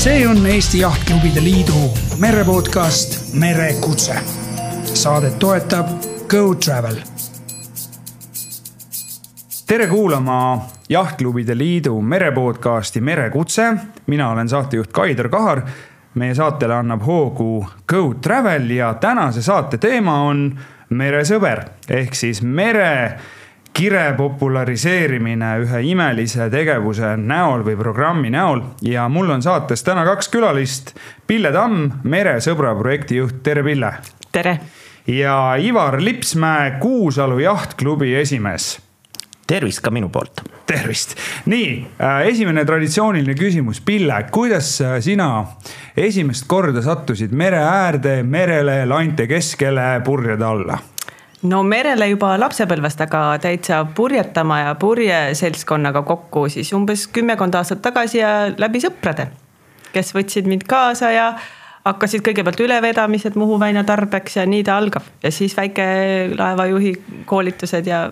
see on Eesti Jahtklubide Liidu merepodcast Merekutse. Saadet toetab Go Travel. tere kuulama Jahtklubide Liidu merepodcasti Merekutse. mina olen saatejuht Kaidar Kahar. meie saatele annab hoogu Go Travel ja tänase saate teema on meresõber ehk siis mere kire populariseerimine ühe imelise tegevuse näol või programmi näol ja mul on saates täna kaks külalist. Pille Tamm, Meresõbra projekti juht, tere Pille. tere. ja Ivar Lipsmäe, Kuusalu jahtklubi esimees. tervist ka minu poolt. tervist, nii äh, esimene traditsiooniline küsimus, Pille, kuidas äh, sina esimest korda sattusid mere äärde, merele, lainte keskele, purjede alla? No merele juba lapsepõlvest, aga täitsa purjetama ja purjeseltskonnaga kokku siis umbes kümmekond aastat tagasi ja läbi sõprade, kes võtsid mind kaasa ja hakkasid kõigepealt ülevedamised Muhu väina tarbeks ja nii ta algab ja siis väikelaevajuhi koolitused ja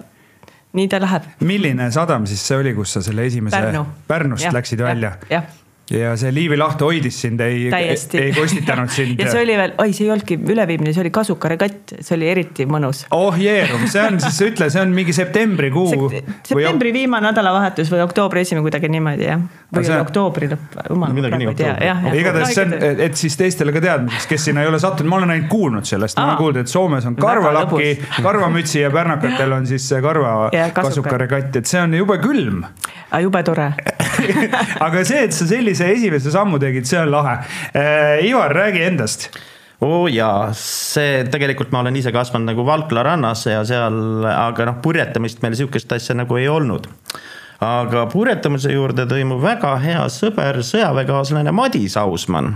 nii ta läheb. milline sadam siis see oli, kus sa selle esimese Pärnu. Pärnust ja, läksid välja? jah ja see Liivi Lahto hoidis sind, ei, ei kostitanud sind. ja see oli veel, oi, see ei olnudki üleviimine, see oli kasukaregatt, see oli eriti mõnus. oh jeerum, see on siis, ütle, see on mingi septembrikuu Sep. septembri või... viimane nädalavahetus või oktoobri esimene, kuidagi niimoodi jah. või see... oktoobri lõpp, jumal. midagi nii oktoobri. igatahes see on, et siis teistele ka teadmiseks, kes sinna ei ole sattunud, ma olen ainult kuulnud sellest, ma olen kuulnud, et Soomes on karvalappi, karvamütsi ja pärnakatel on siis karva kasukaregatt, et see on jube külm. jube tore aga see, et sa sellise esimese sammu tegid, see on lahe. Ivar, räägi endast oo oh jaa, see tegelikult ma olen ise kasvanud nagu Valkla rannas ja seal, aga noh, purjetamist meil sihukest asja nagu ei olnud. aga purjetamise juurde tõi mu väga hea sõber, sõjaväekaaslane Madis Ausmann,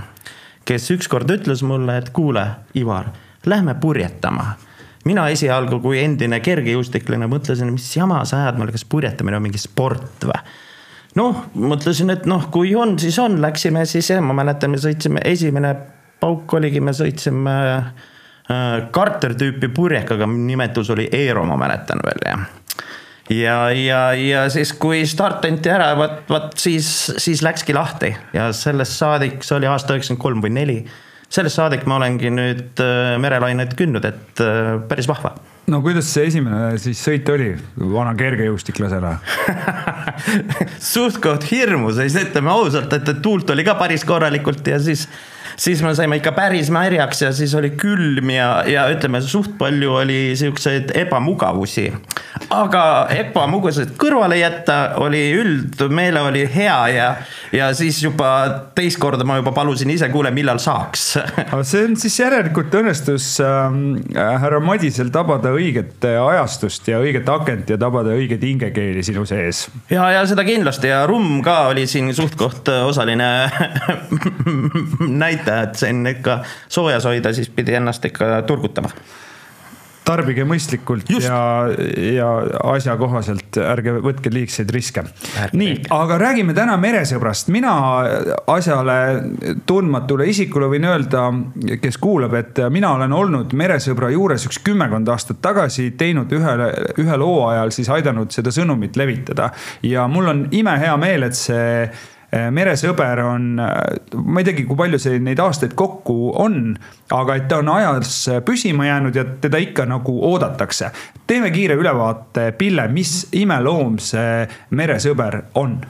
kes ükskord ütles mulle, et kuule, Ivar, lähme purjetama mina esialgu kui endine kergejõustiklane mõtlesin, mis jama sa ajad mulle, kas purjetamine on mingi sport või noh, mõtlesin, et noh, kui on, siis on, läksime siis jah, ma mäletan, me sõitsime, esimene pauk oligi, me sõitsime äh, Carter tüüpi purjekaga, nimetus oli Eero, ma mäletan veel jah. Ja, ja, ja siis, kui start anti ära, vot, vot siis, siis läkski lahti. Ja sellest saadik, see oli aasta üheksakümmend kolm või neli. sellest saadik ma olengi nüüd äh, merelainet kündnud, et äh, päris vahva no kuidas see esimene siis sõit oli, vana kergejõustiklasena suht-koht hirmus, ütleme ausalt, et tuult oli ka päris korralikult ja siis siis me saime ikka päris märjaks ja siis oli külm ja, ja ütleme, suht palju oli siukseid ebamugavusi. aga ebamugavused kõrvale jätta, oli üldmeele oli hea ja, ja siis juba teist korda ma juba palusin ise, kuule, millal saaks see on siis järelikult õnnestus äh, härra Madisel tabada õiget ajastust ja õiget akent ja tabada õiget hingekeeli sinu sees. ja, ja seda kindlasti ja rumm ka oli siin suht-koht osaline näitaja näitaja, et siin ikka soojas hoida, siis pidi ennast ikka turgutama tarbige mõistlikult Just. ja, ja asjakohaselt, ärge võtke liigseid riske. nii, aga räägime täna meresõbrast. mina asjale tundmatule isikule võin öelda, kes kuulab, et mina olen olnud meresõbra juures üks kümmekond aastat tagasi, teinud ühel, ühel hooajal siis aidanud seda sõnumit levitada. ja mul on imehea meel, et see meresõber on, äh, ma ei teagi, kui palju see neid aastaid kokku on, aga et ta on ajas püsima jäänud ja teda ikka nagu oodatakse. teeme kiire ülevaate, Pille, mis imeloom see meresõber on?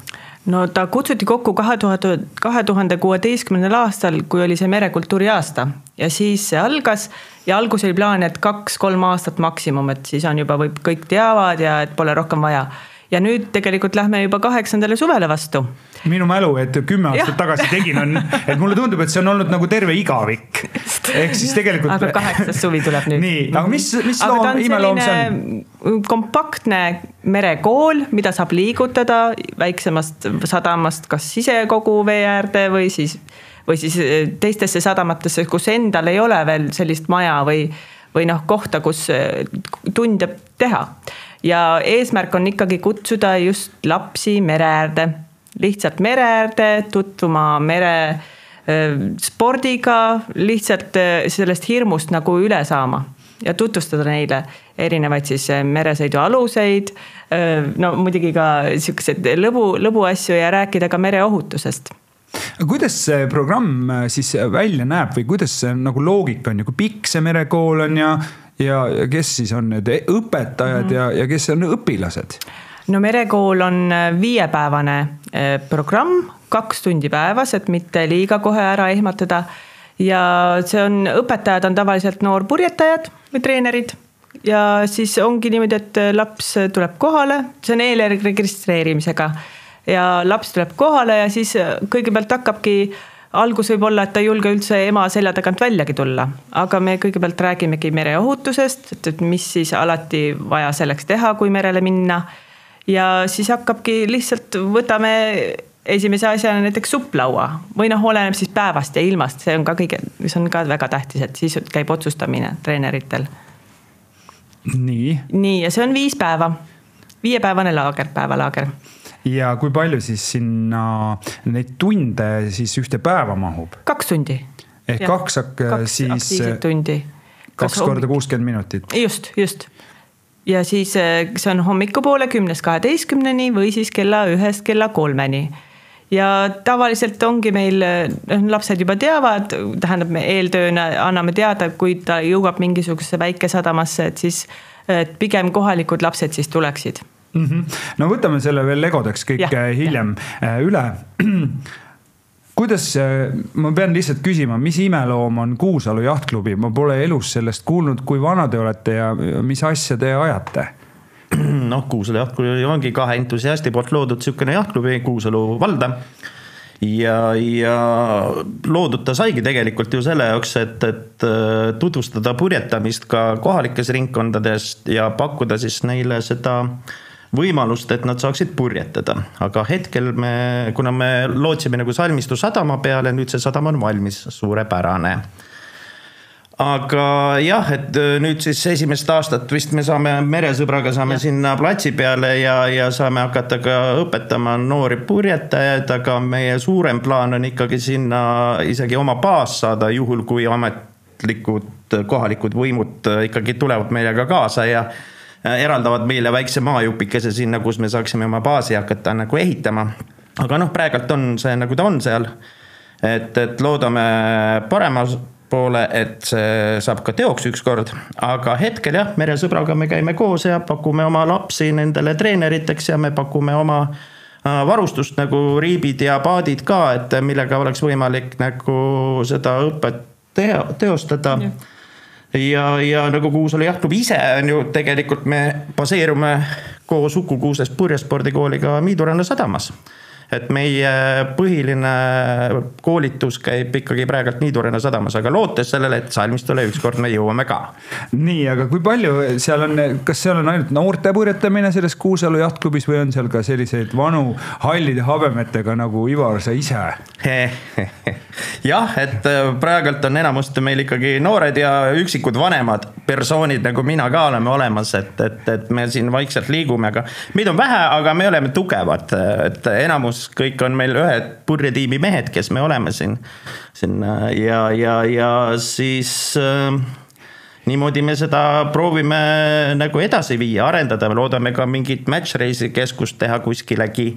no ta kutsuti kokku kahe tuhande, kahe tuhande kuueteistkümnendal aastal, kui oli see merekultuuri aasta ja siis see algas ja alguses oli plaan, et kaks-kolm aastat maksimum, et siis on juba võib, kõik teavad ja et pole rohkem vaja. ja nüüd tegelikult lähme juba kaheksandale suvele vastu minu mälu, et kümme aastat tagasi tegin, on, et mulle tundub, et see on olnud nagu terve igavik. ehk siis tegelikult. aga kaheksas suvi tuleb nüüd. nii, aga mis, mis aga loom, imeloom see on? kompaktne merekool, mida saab liigutada väiksemast sadamast kas sisekogu vee äärde või siis, või siis eh, teistesse sadamatesse, kus endal ei ole veel sellist maja või, või noh, kohta, kus eh, tunde teha ja eesmärk on ikkagi kutsuda just lapsi mere äärde lihtsalt mere äärde, tutvuma mere spordiga, lihtsalt sellest hirmust nagu üle saama ja tutvustada neile erinevaid siis meresõidu aluseid. no muidugi ka siukseid lõbu, lõbuasju ja rääkida ka mereohutusest kuidas see programm siis välja näeb või kuidas see nagu loogika on ja kui pikk see merekool on ja, ja, ja kes siis on need õpetajad mm -hmm. ja, ja kes on õpilased? No merekool on äh, viiepäevane äh, programm, kaks tundi päevas, et mitte liiga kohe ära ehmatada. ja see on, õpetajad on tavaliselt noorpurjetajad või treenerid ja siis ongi niimoodi, et laps tuleb kohale, see on eelregistreerimisega ja laps tuleb kohale ja siis kõigepealt hakkabki algus võib olla, et ta ei julge üldse ema selja tagant väljagi tulla, aga me kõigepealt räägimegi mereohutusest, et mis siis alati vaja selleks teha, kui merele minna. Ja siis hakkabki lihtsalt, võtame esimese asjana näiteks supplaua või noh, oleneb siis päevast ja ilmast, see on ka kõige, see on ka väga tähtis, et siis käib otsustamine treeneritel. nii. nii, ja see on viis päeva, viiepäevane laager, päevalaager ja kui palju siis sinna neid tunde siis ühte päeva mahub? kaks tundi. ehk ja. kaks, kaks siis. tundi. kaks korda kuuskümmend minutit. just, just. Ja siis eh, see on hommikupoole kümnest kaheteistkümneni või siis kella ühest kella kolmeni ja tavaliselt ongi meil, noh lapsed juba teavad, tähendab, me eeltööna anname teada, kui ta jõuab mingisugusesse väikesadamasse, et siis, et pigem kohalikud lapsed siis tuleksid mm. -hmm. no võtame selle veel legodeks kõik ja, äh, hiljem ja. Üle kuidas, äh, ma pean lihtsalt küsima, mis imeloom on Kuusalu jahtklubi, ma pole elus sellest kuulnud, kui vana te olete ja mis asja te ajate? noh, Kuusalu jahtklubi ongi kahe entusiasti poolt loodud niisugune jahtklubi Kuusalu valda ja, ja loodud ta saigi tegelikult ju selle jaoks, et, et tutvustada purjetamist ka kohalikes ringkondades ja pakkuda siis neile seda äh, võimalust, et nad saaksid purjetada. aga hetkel me, kuna me lootsime nagu Salmistu sadama peale, nüüd see sadam on valmis, suurepärane aga jah, et äh, nüüd siis esimest aastat vist me saame meresõbraga saame ja. sinna platsi peale ja, ja saame hakata ka õpetama noori purjetajaid, aga meie suurem plaan on ikkagi sinna isegi oma baas saada, juhul kui ametlikud kohalikud võimud äh, ikkagi tulevad meiega kaasa ja eraldavad meile väikse maajupikese sinna, kus me saaksime oma baasi hakata nagu ehitama. aga noh, praegult on see nagu ta on seal. et, et loodame paremas poole, et see saab ka teoks ükskord, aga hetkel jah, meresõbraga me käime koos ja pakume oma lapsi nendele treeneriteks ja me pakume oma äh, varustust nagu riibid ja paadid ka, et millega oleks võimalik nagu seda õpet teha, teostada ja ja, ja nagu Kuusalu jahtklubi ise on ju tegelikult me baseerume koos Uku Kuusest purjespordikooliga Miiduranna sadamas et meie põhiline koolitus käib ikkagi praegult Niiduranna sadamas, aga lootes sellele, et Salmistule ükskord me jõuame ka. nii, aga kui palju seal on, kas seal on ainult noorte purjetamine selles Kuusalu jahtklubis või on seal ka selliseid vanu hallide habemetega nagu Ivar, sa ise? jah, et äh, praegult on enamasti meil ikkagi noored ja üksikud vanemad persoonid nagu mina ka oleme olemas, et, et, et me siin vaikselt liigume, aga meid on vähe, aga me oleme tugevad, et enamus kõik on meil ühed purjetiimi mehed, kes me oleme siin, siin ja, ja, ja siis äh, niimoodi me seda proovime nagu edasi viia, arendada, me loodame ka mingit match race'i keskust teha kuskilegi.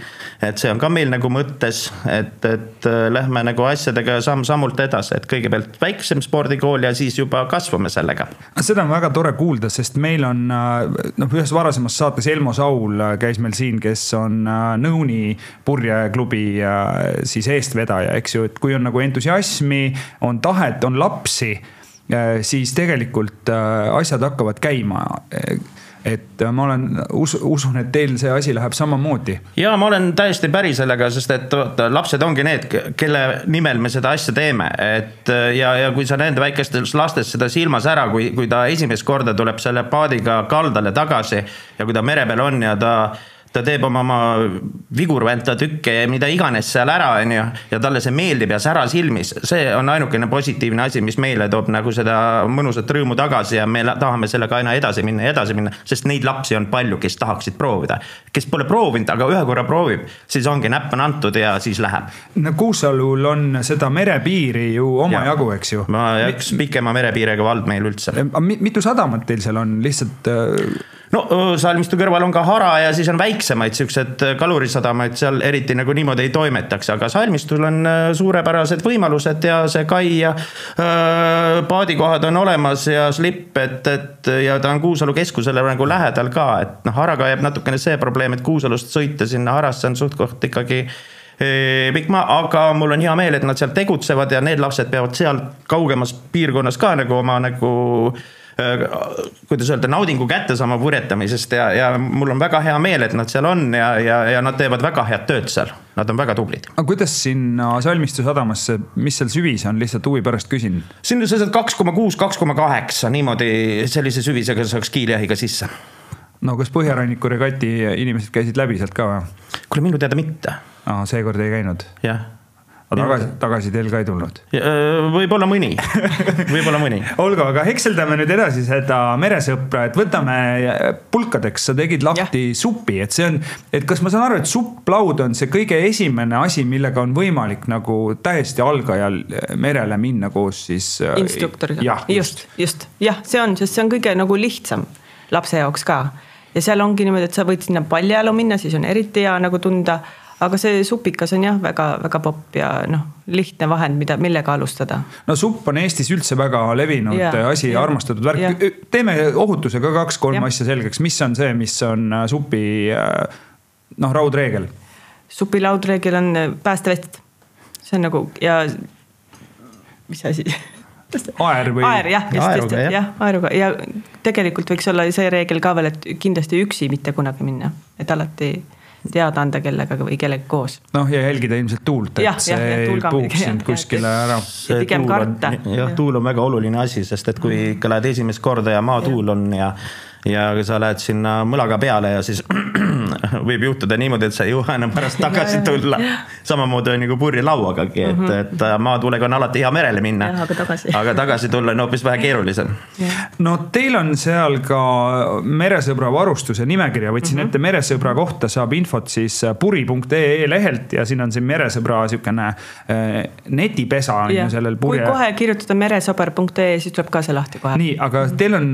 et see on ka meil nagu mõttes, et, et äh, lähme nagu asjadega samm-sammult edasi, et kõigepealt väiksem spordikool ja siis juba kasvame sellega. seda on väga tore kuulda, sest meil on äh, noh, ühes varasemas saates Elmo Saul äh, käis meil siin, kes on Nõuni purjeklubi siis eestvedaja, eks ju, et kui on nagu entusiasmi, on tahet, on lapsi siis tegelikult äh, asjad hakkavad käima et ma olen, usun, et teil see asi läheb samamoodi. ja ma olen täiesti päri sellega, sest et vaata, lapsed ongi need, kelle nimel me seda asja teeme, et ja, ja kui sa näed väikestes lastes seda silmas ära, kui, kui ta esimest korda tuleb selle paadiga kaldale tagasi ja kui ta mere peal on ja ta ta teeb oma, oma vigurvänta tükke ja mida iganes seal ära, on ju. ja talle see meeldib ja sära silmis, see on ainukene positiivne asi, mis meile toob nagu seda mõnusat rõõmu tagasi ja me tahame sellega aina edasi minna ja edasi minna. sest neid lapsi on palju, kes tahaksid proovida. kes pole proovinud, aga ühe korra proovib, siis ongi näpp on antud ja siis läheb. no Kuusalul on seda merepiiri ju omajagu, eks ju. ma üks pikema merepiirega vald meil üldse. mitu sadamat teil seal on, lihtsalt äh, no salmistu kõrval on ka hara ja siis on väiksemaid siuksed kalurisadamaid, seal eriti nagu niimoodi ei toimetaks, aga salmistul on suurepärased võimalused ja see kai ja äh, paadikohad on olemas ja slipp, et, et ja ta on Kuusalu keskusele nagu lähedal ka, et noh, haraga jääb natukene see probleem, et Kuusalust sõita sinna Harasse on suht-koht ikkagi pikk maa, aga mul on hea meel, et nad seal tegutsevad ja need lapsed peavad seal kaugemas piirkonnas ka nagu oma nagu kuidas öelda, naudingu kätte saama purjetamisest ja, ja mul on väga hea meel, et nad seal on ja, ja, ja nad teevad väga head tööd seal. Nad on väga tublid. aga kuidas sinna Salmistu sadamasse, mis seal süvis on, lihtsalt huvi pärast küsin? siin on sellised kaks koma kuus, kaks koma kaheksa, niimoodi sellise süvisega saaks kiiljahiga sisse. no kas Põhjaranniku regati inimesed käisid läbi sealt ka või? kuule, minu teada mitte. seekord ei käinud? jah aga tagasi, tagasi teil ka ei tulnud? võib-olla mõni, võib-olla mõni. olgu, aga hekseldame nüüd edasi seda meresõpra, et võtame pulkadeks, sa tegid lahti ja. supi, et see on, et kas ma saan aru, et supplaud on see kõige esimene asi, millega on võimalik nagu täiesti algajal merele minna koos siis. Äh, instruktoriga, just, just jah, see on, sest see on kõige nagu lihtsam lapse jaoks ka ja seal ongi niimoodi, et sa võid sinna paljajalu minna, siis on eriti hea nagu tunda aga see supikas on jah, väga-väga popp ja noh, lihtne vahend, mida, millega alustada. no supp on Eestis üldse väga levinud ja, asi ja armastatud värk. teeme ohutusega kaks-kolm asja selgeks, mis on see, mis on äh, supi äh, noh, raudreegel? supi raudreegel on äh, päästevest. see on nagu ja mis asi aer või? aer jah, just, just, jah, aeruga ja tegelikult võiks olla see reegel ka veel, et kindlasti üksi mitte kunagi minna, et alati teada anda kellegagi või kellegagi koos. noh, ja jälgida ilmselt tuult, et ja, see ja, ei puhuks sind kuskile ära. pigem karta. jah, tuul on väga oluline asi, sest et kui ikka lähed esimest korda ja maatuul on ja ja sa lähed sinna mõlaga peale ja siis võib juhtuda niimoodi, et sa ei jõua enam pärast tagasi tulla. samamoodi on nagu purjelauagagi, et, mhm. et äh, maatuulega on alati hea merele minna. aga tagasi aga tagasi tulla on hoopis vähe keerulisem. no teil on seal ka meresõbra varustuse nimekirja, võtsin mm -hmm. ette meresõbra kohta saab infot siis äh, puri.ee lehelt ja siin on siin meresõbra sihukene äh, netipesa on ju sellel purje. kui kohe kirjutada meresõber.ee, siis tuleb ka see lahti kohe. nii, aga teil on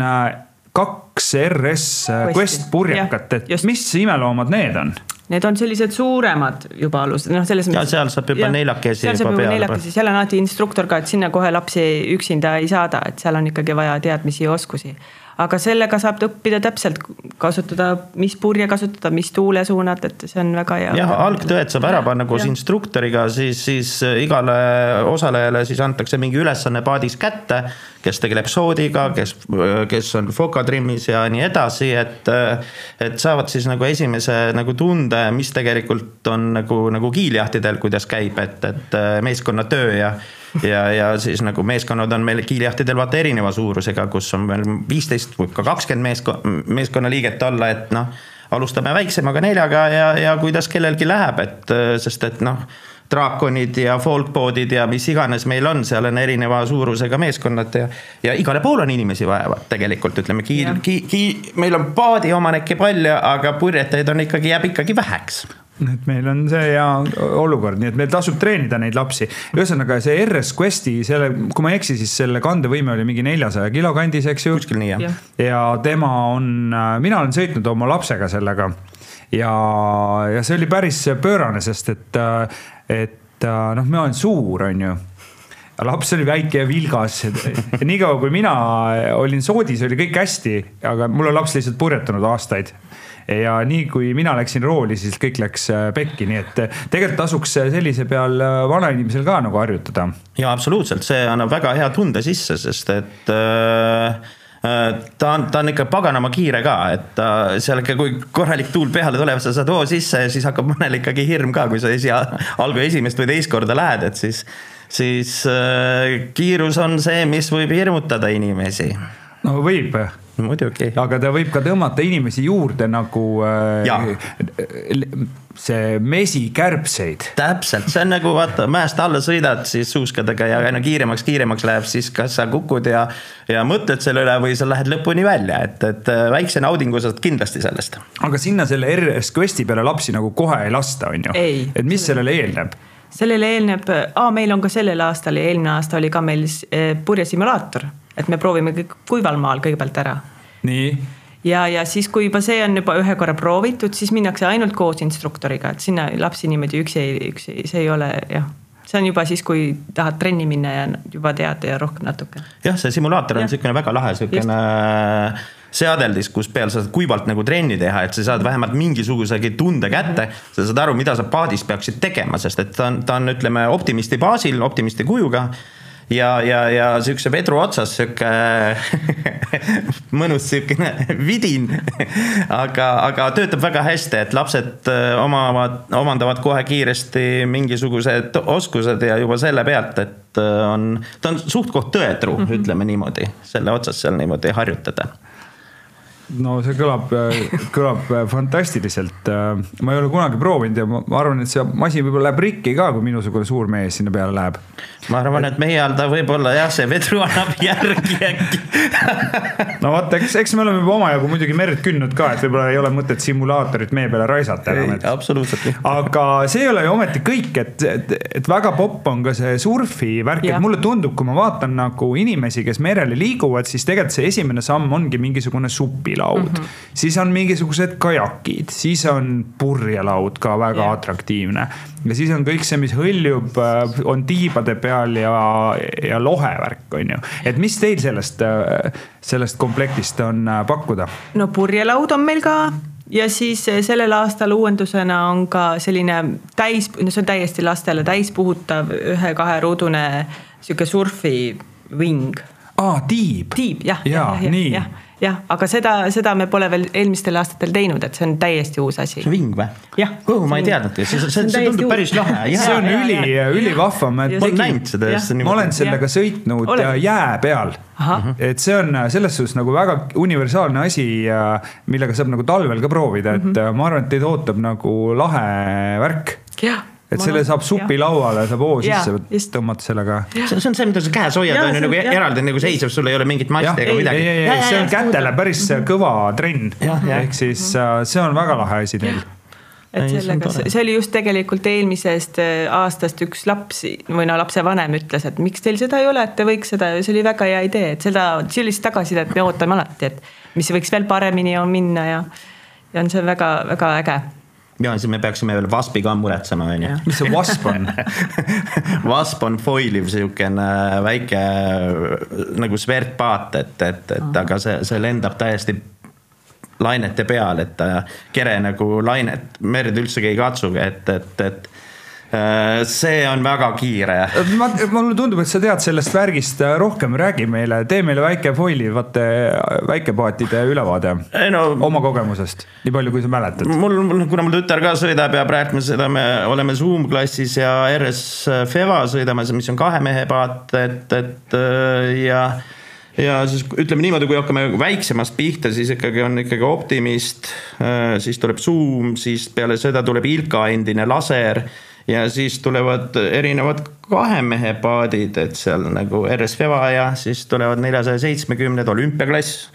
kaks RS Quest purjekat, et just. mis imeloomad need on? Need on sellised suuremad juba alused, noh, selles mõttes. seal saab juba neljakesi. saab juba neljakesi, seal on alati instruktor ka, et sinna kohe lapsi üksinda ei saada, et seal on ikkagi vaja teadmisi ja oskusi aga sellega saab õppida täpselt kasutada, mis purje kasutada, mis tuulesuunad, et see on väga hea. jah, algtõed saab ära panna koos instruktoriga, siis, siis igale osalejale siis antakse mingi ülesanne paadis kätte. kes tegeleb soodiga, kes, kes on fokatrimmis ja nii edasi, et, et saavad siis nagu esimese nagu tunde, mis tegelikult on nagu, nagu kiiljahtidel, kuidas käib, et, et meeskonnatöö ja ja, ja siis nagu meeskonnad on meil kiiljahtidel vaata erineva suurusega, kus on veel viisteist, võib ka kakskümmend meesko-, meeskonnaliiget olla, et noh. alustame väiksemaga neljaga ja, ja kuidas kellelgi läheb, et sest et noh draakonid ja folkboard'id ja mis iganes meil on, seal on erineva suurusega meeskonnad ja. ja igale poole on inimesi vaja tegelikult ütleme kiil, ki, ki, meil on paadiomanikke palju, aga purjetajaid on ikkagi, jääb ikkagi väheks et meil on see hea olukord, nii et meil tasub treenida neid lapsi. ühesõnaga see RS Questi, selle, kui ma ei eksi, siis selle kandevõime oli mingi neljasaja kilo kandis, eks ju. kuskil nii jah. ja tema on, mina olen sõitnud oma lapsega sellega ja, ja see oli päris pöörane, sest et, et noh, ma olen suur, on ju laps oli väike ja vilgas. niikaua kui mina olin soodis, oli kõik hästi, aga mul on laps lihtsalt purjetanud aastaid ja nii kui mina läksin rooli, siis kõik läks äh, pekki, nii et äh, tegelikult tasuks äh, sellise peal vanainimesel ka nagu harjutada. ja absoluutselt, see annab väga hea tunde sisse, sest et äh, ta on, ta on ikka paganama kiire ka, et ta seal ikka, kui korralik tuul peale tuleb, sa saad hoo sisse ja siis hakkab mõnel ikkagi hirm ka, kui sa esi, algul esimest või teist korda lähed, et siis, siis kiirus on see, mis võib hirmutada inimesi. no võib muidugi. aga ta võib ka tõmmata inimesi juurde nagu äh, see mesikärbseid. täpselt, see on nagu vaata mäest alla sõidad siis suuskadega ja aina kiiremaks, kiiremaks läheb, siis kas sa kukud ja, ja mõtled selle üle või sa lähed lõpuni välja, et, et äh, väikse naudingu saad kindlasti sellest. aga sinna selle RS Questi peale lapsi nagu kohe ei lasta, on ju? et mis sellele eelneb? Sellele eelneb, meil on ka sellel aastal ja eelmine aasta oli ka meil äh, purjesimulaator et me proovime kõik kuival maal kõigepealt ära. nii ja, ja siis, kui juba see on juba ühe korra proovitud, siis minnakse ainult koos instruktoriga, et sinna lapsi niimoodi üksi, üksi, see ei ole jah see on juba siis, kui tahad trenni minna ja juba tead ja rohkem natuke. jah, see simulaator on niisugune väga lahe, niisugune seadeldis, kus peal saad kuivalt nagu trenni teha, et sa saad vähemalt mingisugusegi tunde kätte. sa saad aru, mida sa paadis peaksid tegema, sest et ta on, ta on, ütleme optimisti baasil, optimisti kujuga ja, ja, ja sihukese vedru otsas sihuke mõnus sihukene vidin. aga, aga töötab väga hästi, et lapsed äh, omavad, omandavad kohe kiiresti mingisugused oskused ja juba selle pealt, et äh, on, ta on suht-koht tõetruu mm, -hmm. ütleme niimoodi, selle otsas seal niimoodi harjutada no see kõlab, kõlab fantastiliselt. ma ei ole kunagi proovinud ja ma arvan, et see masin võib-olla läheb rikki ka, kui minusugune suur mees sinna peale läheb. ma arvan, et meie all ta võib-olla jah, see vedru annab järgi äkki no vot, eks, eks me oleme juba omajagu muidugi merd kündnud ka, et võib-olla ei ole mõtet simulaatorit meie peale raisata enam. absoluutselt. aga see ei ole ju ometi kõik, et, et, et väga popp on ka see surfi värk, et mulle tundub, kui ma vaatan nagu inimesi, kes merel liiguvad, siis tegelikult see esimene samm ongi mingisugune supil laud mm, -hmm. siis on mingisugused kajakid, siis on purjelaud ka väga yeah. atraktiivne. ja siis on kõik see, mis hõljub, äh, on tiibade peal ja, ja lohevärk, on ju. et mis teil sellest, äh, sellest komplektist on äh, pakkuda? no purjelaud on meil ka ja siis sellel aastal uuendusena on ka selline täis, no see on täiesti lastele täispuhutav ühe-kaheruudune sihuke surfiving. aa, tiib. tiib jah ja, ja, ja, nii. ja jah, aga seda, seda me pole veel eelmistel aastatel teinud, et see on täiesti uus asi. see on ving või? oh, ma ei teadnudki, see, see, see tundub uus. päris lahe. see on üli, ülivahva. ma olen näinud seda. ma olen sellega ja. sõitnud Olen. jää peal. et see on selles suhtes nagu väga universaalne asi, millega saab nagu talvel ka proovida, et mm -hmm. ma arvan, et teid ootab nagu lahe värk. jah et selle saab supilauale, saab hoo sisse ja, tõmmata sellega. see on see, mida sa käes hoiad, on ju nagu eraldi nagu seisev, sul ei ole mingit masti ega midagi. see on kätele päris kõva trenn. ehk siis äh, see on väga lahe asi teil. Et sellega, see oli just tegelikult eelmisest äh, aastast üks laps või no lapsevanem ütles, et miks teil seda ei ole, et te võiks seda, see oli väga hea idee, et seda, sellist tagasisidet me ootame alati, et mis võiks veel paremini minna ja, ja on see väga-väga äge ja siis me peaksime veel Waspi ka muretsema, on ju. mis see Wasp on? Wasp on foiliv sihukene väike nagu svertpaat, et, et, et aga see, see lendab täiesti lainete peal, et ta kere nagu lainet, merd üldsegi ei katsugi, et, et, et Äh, see on väga kiire. ma, mulle tundub, et sa tead sellest värgist rohkem, räägi meile, tee meile väike foilivate väikepaatide ülevaade no, oma kogemusest, nii palju, kui sa mäletad. mul, kuna mul tütar ka sõidab ja praegu me sõidame, oleme Zoom klassis ja RS Feva sõidame, mis on kahe mehe paat, et, et ja ja siis ütleme niimoodi, kui hakkame väiksemast pihta, siis ikkagi on ikkagi Optimist, siis tuleb Zoom, siis peale seda tuleb Ilka endine laser ja siis tulevad erinevad kahe mehe paadid, et seal nagu RS Feva ja siis tulevad neljasaja seitsmekümned olümpiaklass.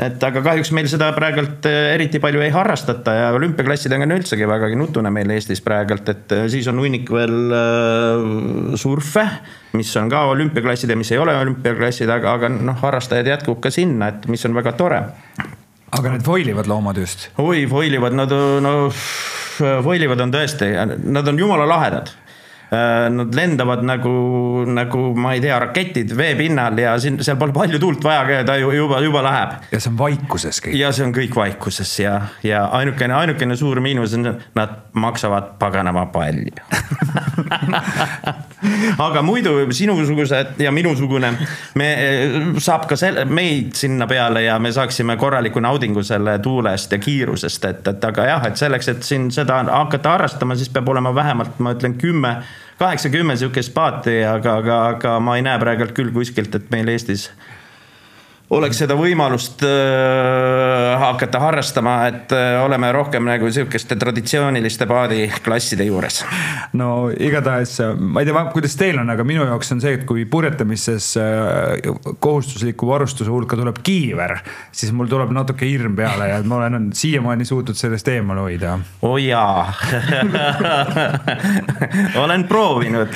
et aga kahjuks meil seda praegult eh, eriti palju ei harrastata ja olümpiaklassidega on üldsegi vägagi nutune meil Eestis praegult, et eh, siis on hunnik veel äh, surfe, mis on ka olümpiaklassid ja mis ei ole olümpiaklassid, aga, aga noh, harrastajaid jätkub ka sinna, et mis on väga tore aga need foilivad loomad just? oi, foilivad, nad no foilivad on tõesti, nad on jumala lahedad Äh, nad lendavad nagu, nagu ma ei tea, raketid veepinnal ja siin, seal pole palju tuult vaja, ta ju juba, juba läheb. ja see on vaikuses kõik. ja see on kõik vaikuses ja, ja ainukene, ainukene suur miinus on, nad maksavad paganama palju aga muidu sinusugused ja minusugune, me, saab ka selle, meid sinna peale ja me saaksime korraliku naudingu selle tuulest ja kiirusest, et, et aga jah, et selleks, et siin seda hakata harrastama, siis peab olema vähemalt, ma ütlen, kümme kaheksa-kümme sihukest paati, aga, aga, aga ma ei näe praegult küll kuskilt, et meil Eestis oleks seda võimalust äh, hakata harrastama, et äh, oleme rohkem nagu sihukeste traditsiooniliste paadiklasside juures. no igatahes, ma ei tea, kuidas teil on, aga minu jaoks on see, et kui purjetamises äh, kohustusliku varustuse hulka tuleb kiiver, siis mul tuleb natuke hirm peale ja ma olen siiamaani suutnud sellest eemal hoida. oo oh jaa. Olen proovinud.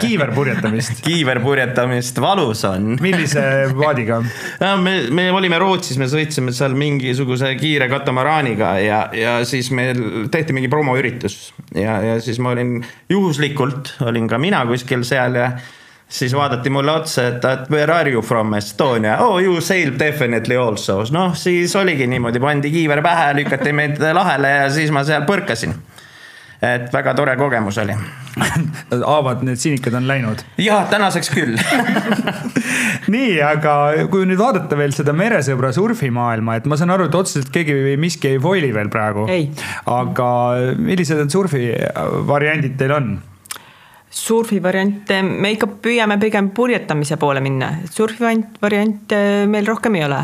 Kiiverpurjetamist kiiverpurjetamist, valus on. Millise paadiga no me, me olime Rootsis, me sõitsime seal mingisuguse kiire katamaraaniga ja, ja siis meil tehti mingi promoüritus. Ja, ja siis ma olin juhuslikult olin ka mina kuskil seal ja siis vaadati mulle otsa, et, et where are you from Estonia, oh you sail definitely also, noh siis oligi niimoodi, pandi kiiver pähe, lükati meid lahele ja siis ma seal põrkasin. Et väga tore kogemus oli. Haavad, need sinikad on läinud? jah, tänaseks küll nii, aga kui nüüd vaadata veel seda meresõbra surfimaailma, et ma saan aru, et otseselt keegi või miski ei foili veel praegu. aga millised need surfi variandid teil on? surfi variante, me ikka püüame pigem purjetamise poole minna, surfi variante meil rohkem ei ole.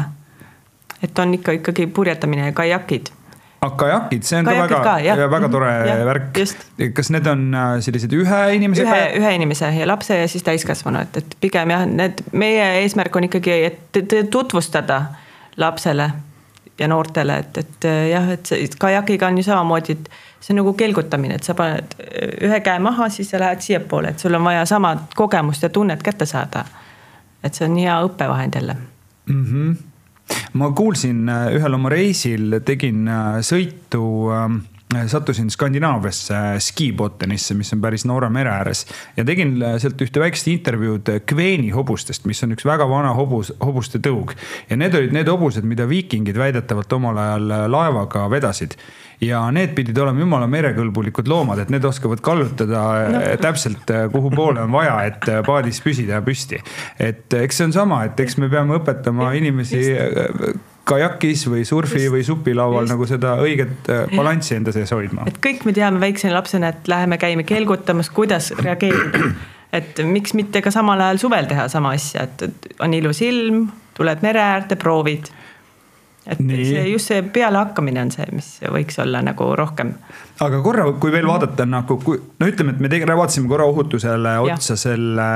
et on ikka ikkagi purjetamine ja kajakid aga kajakid, see on kajakid ka väga, ka, väga tore ja, värk. kas need on äh, sellised ühe inimese? ühe, ühe inimese ja lapse ja siis täiskasvanu, et, et pigem jah, need, meie eesmärk on ikkagi, et tutvustada lapsele ja noortele, et, et jah, et see kajakiga on ju samamoodi, et see on nagu kelgutamine, et sa paned ühe käe maha, siis sa lähed siiapoole, et sul on vaja sama kogemust ja tunnet kätte saada. et see on hea õppevahend jälle mm. -hmm. Ma kuulsin äh, ühel oma reisil, tegin äh, sõitu ähm, sattusin Skandinaaviasse Skibotanisse, mis on päris Norra mere ääres ja tegin äh, sealt ühte väikest intervjuud Kveeni hobustest, mis on üks väga vana hobus, hobuste tõug. ja need olid need hobused, mida viikingid väidetavalt omal ajal laevaga vedasid ja need pidid olema jumala merekõlbulikud loomad, et need oskavad kallutada no. Eh, täpselt, eh, kuhu poole on vaja, et eh, paadis püsida püsti. et eks see on sama, et eks me peame õpetama inimesi kajakis või surfi just, või supilaual just. nagu seda õiget balanssi enda sees hoidma. et kõik me teame väikse lapsena, et läheme, käime kelgutamas, kuidas reageerida. et miks mitte ka samal ajal suvel teha sama asja, et on ilus ilm, tuled mere äärde, proovid et Nii. see just see pealehakkamine on see, mis võiks olla nagu rohkem. aga korra, kui veel vaadata nagu, kui no ütleme, et me tegime, vaatasime korra ohutusele otsa ja. selle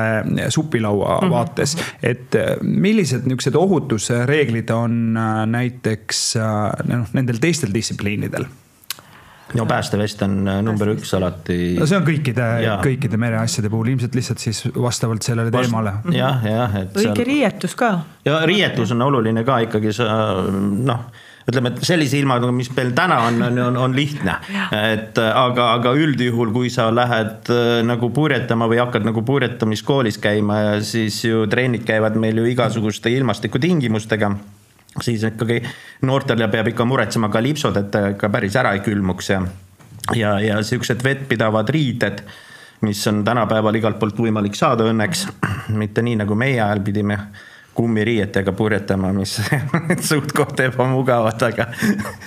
supilaua mm -hmm. vaates, et äh, millised niisugused ohutusreeglid on äh, näiteks äh, noh, nendel teistel distsipliinidel no päästevest on äh, number üks alati. no see on kõikide, kõikide mereasjade puhul ilmselt lihtsalt siis vastavalt sellele Vast, teemale. jah, jah, et. õige seal... riietus ka. ja riietus on oluline ka ikkagi sa noh ütleme, et sellise ilmaga, mis meil täna on, on, on, on lihtne. et aga, aga üldjuhul, kui sa lähed äh, nagu purjetama või hakkad nagu purjetamiskoolis käima ja siis ju trennid käivad meil ju igasuguste ilmastikutingimustega siis ikkagi noortel peab ikka muretsema ka lipsud, et ikka päris ära ei külmuks ja, ja, ja siuksed vettpidavad riided, mis on tänapäeval igalt poolt võimalik saada õnneks, mitte nii nagu meie ajal pidime kummiriietega purjetama, mis suht-koht ebamugavad, aga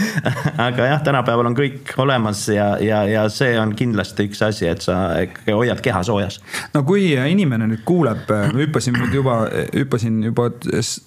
aga jah, tänapäeval on kõik olemas ja, ja, ja see on kindlasti üks asi, et sa hoiad keha soojas. no kui inimene nüüd kuuleb, hüppasin nüüd juba, hüppasin juba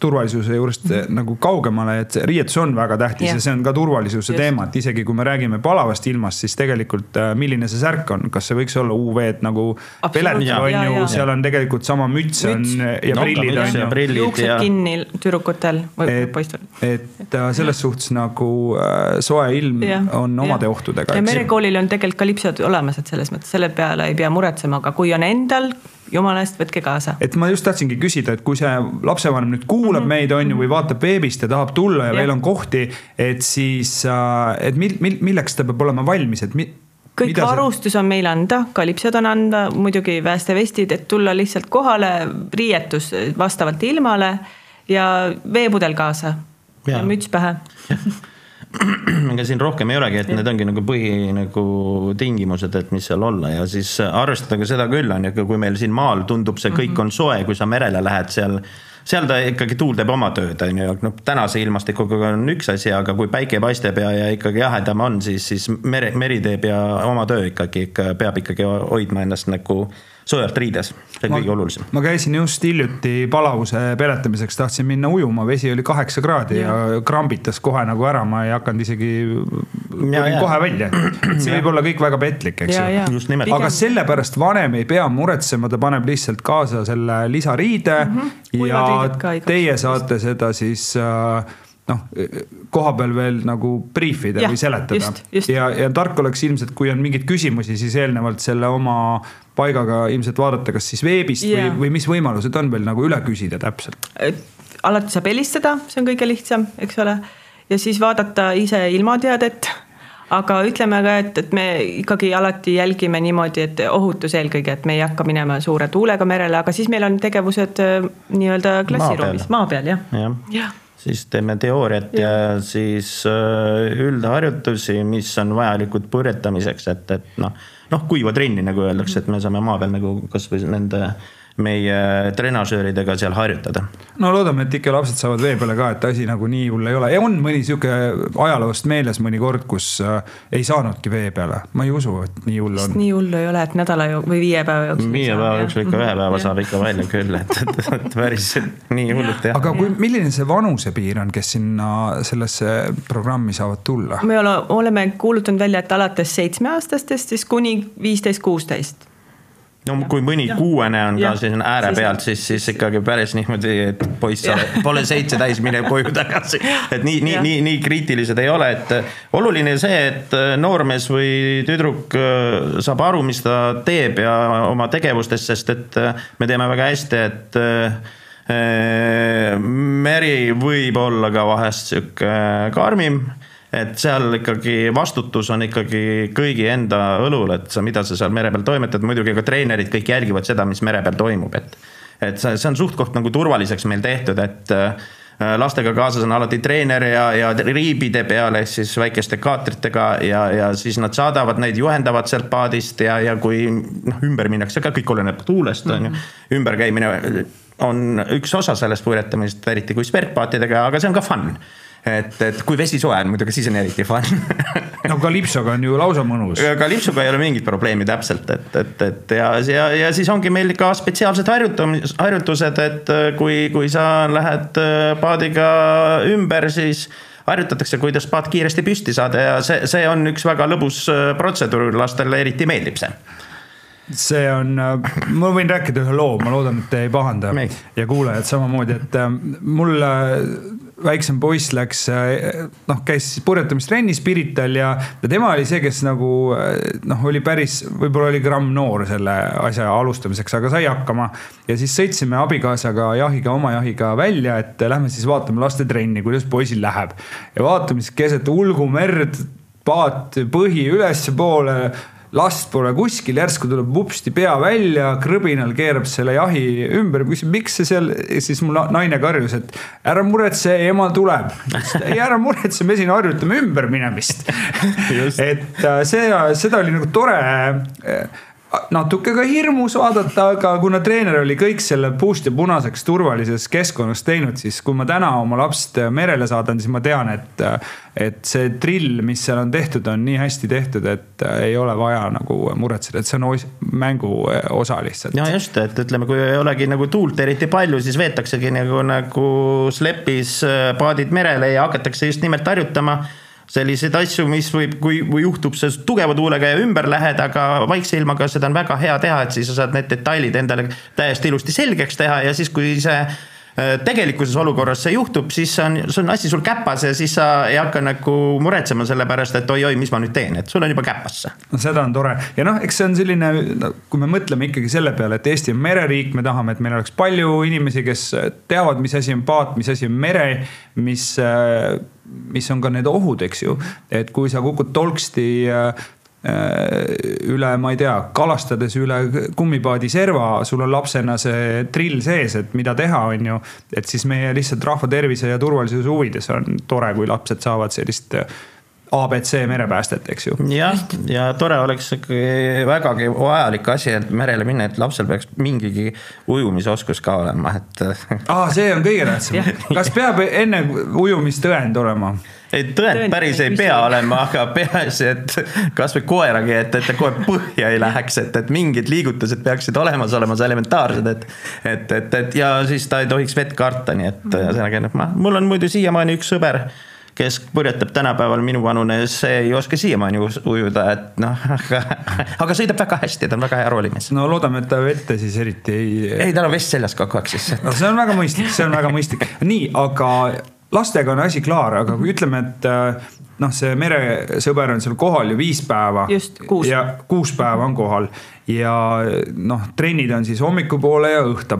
turvalisuse juurest nagu kaugemale, et riietus on väga tähtis ja, ja see on ka turvalisuse Just. teema, et isegi kui me räägime palavast ilmast, siis tegelikult äh, milline see särk on, kas see võiks olla UV-d nagu peletil on ju, seal on tegelikult sama müts on ja prillid on ju juuksed ja... kinni tüdrukutel või poistel. et selles suhtes nagu äh, soe ilm ja, on omade ja. ohtudega. ja merekoolil on tegelikult ka lipsud olemas, et selles mõttes selle peale ei pea muretsema, aga kui on endal, jumala eest, võtke kaasa. et ma just tahtsingi küsida, et kui see lapsevanem nüüd kuulab mm -hmm. meid, on ju, või vaatab veebist ja tahab tulla ja, ja veel on kohti, et siis, äh, et mil-, mil-, milleks ta peab olema valmis, et mi-, kõik Mida varustus on meil anda, kalipsod on anda, muidugi päästevestid, et tulla lihtsalt kohale, riietus vastavalt ilmale ja veepudel kaasa ja, ja müts pähe. Ega siin rohkem ei olegi, et need ongi nagu põhi nagu tingimused, et mis seal olla. Ja siis arvestada ka seda küll on ju, kui meil siin maal tundub see kõik -hmm. on soe, kui sa merele lähed seal seal ta ikkagi tuul teeb oma tööd, on ju, noh tänase ilmastikuga on üks asi, aga kui päike paistab ja, ja ikkagi jahedam on, siis, siis mere, meri teeb ja oma töö ikkagi ikka peab ikkagi hoidma ennast nagu soojalt riides, see on kõige olulisem. ma käisin just hiljuti palavuse peletamiseks, tahtsin minna ujuma, vesi oli kaheksa kraadi ja, ja krambitas kohe nagu ära, ma ei hakanud isegi, tulin kohe välja. see võib olla kõik väga petlik, eks ju. aga sellepärast vanem ei pea muretsema, ta paneb lihtsalt kaasa selle lisariide mm -hmm. ja teie saate seda siis äh, noh, koha peal veel nagu brief ida ja, või seletada. ja, ja tark oleks ilmselt, kui on mingeid küsimusi, siis eelnevalt selle oma paigaga ilmselt vaadata, kas siis veebist ja. või, või mis võimalused on veel nagu üle küsida täpselt alati saab helistada, see on kõige lihtsam, eks ole. ja siis vaadata ise ilmateadet aga ütleme ka, et, et me ikkagi alati jälgime niimoodi, et ohutus eelkõige, et me ei hakka minema suure tuulega merele, aga siis meil on tegevused äh, nii-öelda klassiruumis, maa peal jah ja. ja siis teeme teooriat ja, ja siis äh, üldharjutusi, mis on vajalikud purjetamiseks, et, et noh, noh kuiva trenni nagu öeldakse, et me saame maa peal nagu kasvõi nende meie trenažööridega seal harjutada. no loodame, et ikka lapsed saavad vee peale ka, et asi nagu nii hull ei ole ja on mõni sihuke ajaloost meeles mõni kord, kus äh, ei saanudki vee peale, ma ei usu, et nii hull on. nii hullu ei ole, et nädala või viie päeva jooksul. viie päeva jooksul ikka ühe päeva saab ikka välja küll, et, et, et päris nii hullult jah. aga kui, milline see vanusepiir on, kes sinna sellesse programmi saavad tulla? me ole, oleme kuulutanud välja, et alates seitsmeaastastest siis kuni viisteist, kuusteist no kui mõni ja. kuuene on ja. ka siin ääre pealt, siis, siis ikkagi päris niimoodi, et poiss, pole seitse täis, mine koju tagasi. et nii, nii, nii, nii kriitilised ei ole, et oluline see, et noormees või tüdruk äh, saab aru, mis ta teeb ja oma tegevustest, sest et äh, me teame väga hästi, et äh, meri võib olla ka vahest sihuke karmim et seal ikkagi vastutus on ikkagi kõigi enda õlul, et sa, mida sa seal mere peal toimetad, muidugi ka treenerid kõik jälgivad seda, mis mere peal toimub, et. et see, see on suht-koht nagu turvaliseks meil tehtud, et äh, lastega kaasas on alati treener ja, ja riibide peal ehk siis väikeste kaatritega ja, ja siis nad saadavad neid, juhendavad sealt paadist ja, ja kui noh, ümber minnakse ka, kõik oleneb tuulest on ju. Mhm. ümberkäimine on üks osa sellest purjetamisest, eriti kui sperdpaatidega, aga see on ka fun et, et kui vesi soe on muidugi, siis on eriti fun no kalipsoga on ju lausa mõnus. kalipsoga ei ole mingit probleemi täpselt, et, et, et ja, ja, ja siis ongi meil ka spetsiaalsed harjutamis, harjutused, et kui, kui sa lähed äh, paadiga ümber, siis harjutatakse, kuidas paat kiiresti püsti saada ja see, see on üks väga lõbus äh, protseduur, lastele eriti meeldib see see on, äh, ma võin rääkida ühe loo, ma loodan, et te ei pahanda Meid. ja kuulajad samamoodi, et mul väiksem poiss läks, noh, käis purjetamistrennis Pirital ja, ja tema oli see, kes nagu noh, oli päris, võib-olla oli gramm noor selle asja alustamiseks, aga sai hakkama. ja siis sõitsime abikaasaga jahiga, oma jahiga välja, et lähme siis vaatame lastetrenni, kuidas poisil läheb. ja vaatame siis keset ulgumerd, paat põhi ülespoole last pole kuskil, järsku tuleb vupsti pea välja, krõbinal keerab selle jahi ümber, küsib, miks see seal, siis mul naine karjus, et ära muretse, ema tuleb. ei, ära muretse, me siin harjutame ümberminemist et äh, see, seda oli nagu tore natuke ka hirmus vaadata, aga kuna treener oli kõik selle puust ja punaseks turvalises keskkonnas teinud, siis kui ma täna oma lapsed merele saadan, siis ma tean, et, et see drill, mis seal on tehtud, on nii hästi tehtud, et ei ole vaja nagu muretseda, et see on os mängu osa lihtsalt. ja just, et ütleme, kui ei olegi nagu tuult eriti palju, siis veetaksegi nagu, nagu slepis paadid merele ja hakatakse just nimelt harjutama selliseid asju, mis võib, kui, kui juhtub see tugeva tuulega ja ümber lähed, aga vaikse ilmaga seda on väga hea teha, et siis sa saad need detailid endale täiesti ilusti selgeks teha ja siis, kui see äh, tegelikkuses olukorras see juhtub, siis on, see on asi sul käpas ja siis sa ei hakka nagu muretsema selle pärast, et oi-oi, mis ma nüüd teen, et sul on juba käpas see. no seda on tore ja noh, eks see on selline kui me mõtleme ikkagi selle peale, et Eesti on mereriik, me tahame, et meil oleks palju inimesi, kes teavad, mis asi on paat, mis asi on mere, mis äh, mis on ka need ohud, eks ju. et kui sa kukud tolksti äh, üle, ma ei tea, kalastades üle kummipaadi serva, sul on lapsena see drill sees, et mida teha, on ju. et siis meie lihtsalt rahva tervise ja turvalisuse huvides on tore, kui lapsed saavad sellist abc merepäästet, eks ju. jah, ja tore oleks ikkagi vägagi vajalik asi, et merele minna, et lapsel peaks mingigi ujumisoskus ka olema, et. aa, see on kõige tähtsam. kas peab enne ujumist tõend olema? ei, tõend päris ei pea olema, aga peaasi, et kasvõi koeragi, et, et ta kohe põhja ei läheks, et, et mingid liigutused peaksid olemas olema, see elementaarsed, et. et, et, et ja siis ta ei tohiks vett karta, nii et ühesõnaga, noh, ma, mul on muidu siiamaani üks sõber kes purjetab tänapäeval minuvanune, see ei oska siiamaani ujuda, et noh, aga, aga sõidab väga hästi, ta on väga hea roolimees. no loodame, et ta vette siis eriti ei. ei, tal on vest seljas kogu aeg siis. no see on väga mõistlik, see on väga mõistlik. nii, aga lastega on asi klaar, aga kui ütleme, et äh, noh, see meresõber on seal kohal ju viis päeva. just, kuus. ja kuus päeva on kohal ja noh, trennid on siis hommikupoole ja õhta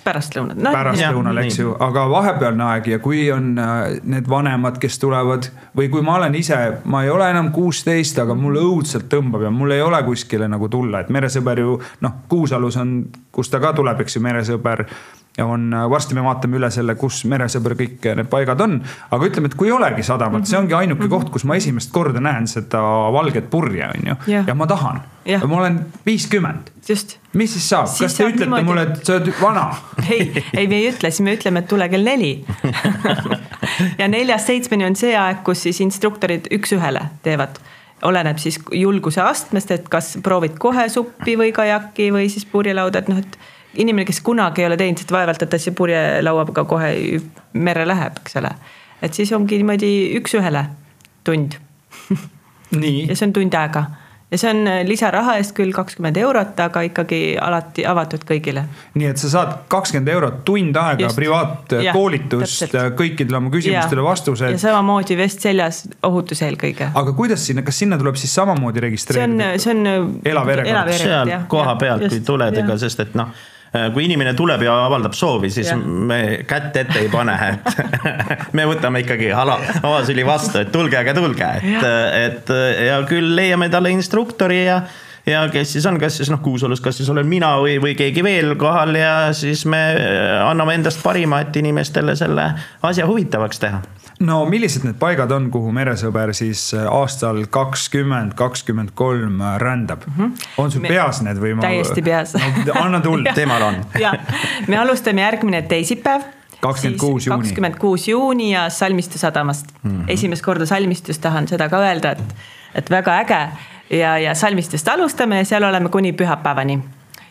poole pärastlõunad. No,. pärastlõunal, eks ju, aga vahepealne aeg ja kui on äh, need vanemad, kes tulevad või kui ma olen ise, ma ei ole enam kuusteist, aga mulle õudselt tõmbab ja mul ei ole kuskile nagu tulla, et meresõber ju noh, Kuusalus on, kus ta ka tuleb, eks ju, meresõber on, äh, varsti me vaatame üle selle, kus meresõber kõik need paigad on. aga ütleme, et kui ei olegi sadamat see ongi ainuke mm -hmm. koht, kus ma esimest korda näen seda valget purje, on ju. ja ma tahan. ma olen viiskümmend. mis siis saab, kas te ütlete niimoodi... mulle, et sa oled vana? ei, ei, me ei ütle, siis me ütleme, et tule kell neli ja neljast seitsmeni on see aeg, kus siis instruktorid üks-ühele teevad oleneb siis julguse astmest, et kas proovid kohe suppi või kajaki või siis purjelauda, et noh, et inimene, kes kunagi ei ole teinud, siis vaevalt, et ta siia purjelauaga kohe merre läheb, eks ole. et siis ongi niimoodi üks-ühele tund ja see on tund aega ja see on lisaraha eest küll kakskümmend eurot, aga ikkagi alati avatud kõigile. nii et sa saad kakskümmend eurot tund aega privaatkoolitust, kõikidele oma küsimustele vastused. ja samamoodi vest seljas, ohutus eelkõige. aga kuidas sinna, kas sinna tuleb siis samamoodi registreerida? see on, see on. elav järjekord. seal koha pealt, kui tuled, ega sest et noh Äh, kui inimene tuleb ja avaldab soovi, siis ja. me kätt ette ei pane, et me võtame ikkagi avasüli vastu, et tulge, aga tulge, et, et ja küll leiame talle instruktori ja ja kes siis on, kas siis noh, Kuusalus, kas siis olen mina või, või keegi veel kohal ja siis me anname endast parima, et inimestele selle asja huvitavaks teha no millised need paigad on, kuhu meresõber siis äh, aastal kakskümmend, kakskümmend kolm äh, rändab mm? -hmm. on sul peas need või ma? täiesti peas no,. anna tuld temal on. me alustame järgmine teisipäev kakskümmend kuus juuni. kakskümmend kuus juuni ja Salmistu sadamast mm. -hmm. esimest korda Salmistus tahan seda ka öelda, et, et väga äge ja, ja Salmistust alustame ja seal oleme kuni pühapäevani.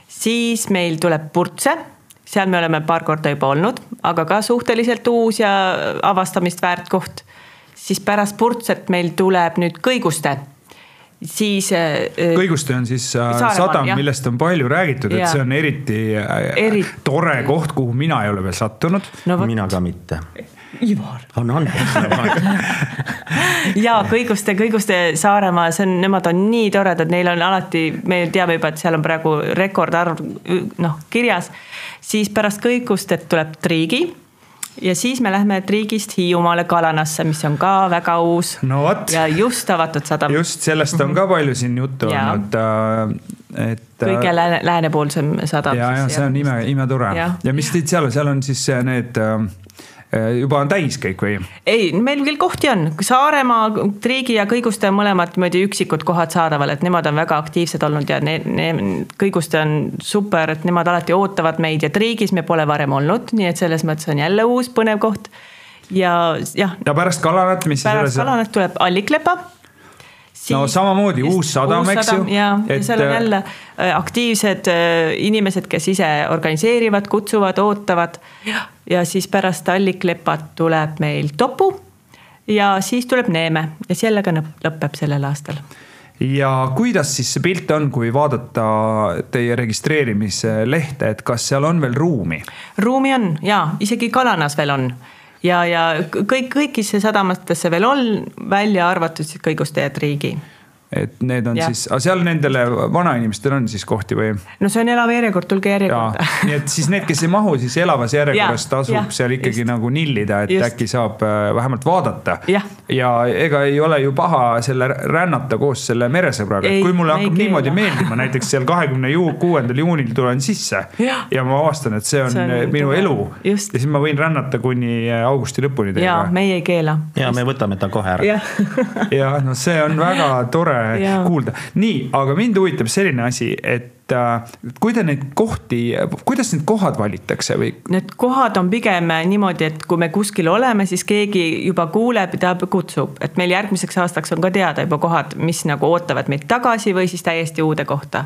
siis meil tuleb Purtse seal me oleme paar korda juba olnud, aga ka suhteliselt uus ja avastamist väärt koht. siis pärast Purtset meil tuleb nüüd Kõiguste siis. Äh, äh, Kõiguste on siis äh, Saaremaa, sadam, millest on palju räägitud, et see on eriti Eri... tore koht, kuhu mina ei ole veel sattunud no,. mina ka mitte. Ivar. on andeks ja Kõiguste, Kõiguste Saaremaa, see on, nemad on nii toredad, neil on alati, me teame juba, et seal on praegu rekordarv noh kirjas siis pärast Kõigustet tuleb Triigi ja siis me lähme Triigist Hiiumaale Kalanasse, mis on ka väga uus no,. ja just avatud sadam. just sellest on ka palju siin juttu ja. olnud, äh, et. kõige lääne, läänepoolsem sadam. ja, ja see on ime, imetore ja. ja mis teid seal, seal on siis need äh, Äh, juba on täis kõik või? ei, meil küll kohti on, Saaremaa, Triigi ja Kõiguste on mõlemad niimoodi üksikud kohad saadaval, et nemad on väga aktiivsed olnud ja ne, ne, Kõiguste on super, et nemad alati ootavad meid ja Triigis me pole varem olnud, nii et selles mõttes on jälle uus põnev koht. ja jah. ja pärast Kalanat, mis siis pärast Kalanat tuleb Alliklepa no samamoodi uus sadam, eks ju. ja et..., ja seal on äh, jälle äh, aktiivsed äh, inimesed, kes ise organiseerivad, kutsuvad, ootavad. Ja siis pärast Alliklepat tuleb meil Topu ja siis tuleb Neeme ja sellega lõpeb sellel aastal ja kuidas siis see pilt on, kui vaadata teie registreerimislehte, et kas seal on veel ruumi? ruumi on ja isegi Kalanas veel on ja, ja kõik, kõigisse sadamatesse veel on, välja arvatud siis Kõiguste ja Triigi et need on ja. siis, aga seal nendele vanainimestel on siis kohti või? no see on elav järjekord, tulge järjekorda. nii et siis need, kes ei mahu, siis elavas järjekorras tasub ja, seal ikkagi just. nagu nillida, et just. äkki saab äh, vähemalt vaadata. ja ega ei ole ju paha selle rännata koos selle meresõbraga, et kui mulle hakkab niimoodi meeldima, näiteks seal kahekümne kuuendal juunil tulen sisse ja. ja ma avastan, et see on, see on minu tule. elu. ja siis ma võin rännata kuni äh, augusti lõpuni teiega. ja meie ei keela. ja me võtame ta kohe ära. ja no see on väga tore tore kuulda. nii, aga mind huvitab selline asi, et äh, kui te neid kohti, kuidas need kohad valitakse või? Need kohad on pigem niimoodi, et kui me kuskil oleme, siis keegi juba kuuleb ja ta kutsub, et meil järgmiseks aastaks on ka teada juba kohad, mis nagu ootavad meid tagasi või siis täiesti uude kohta.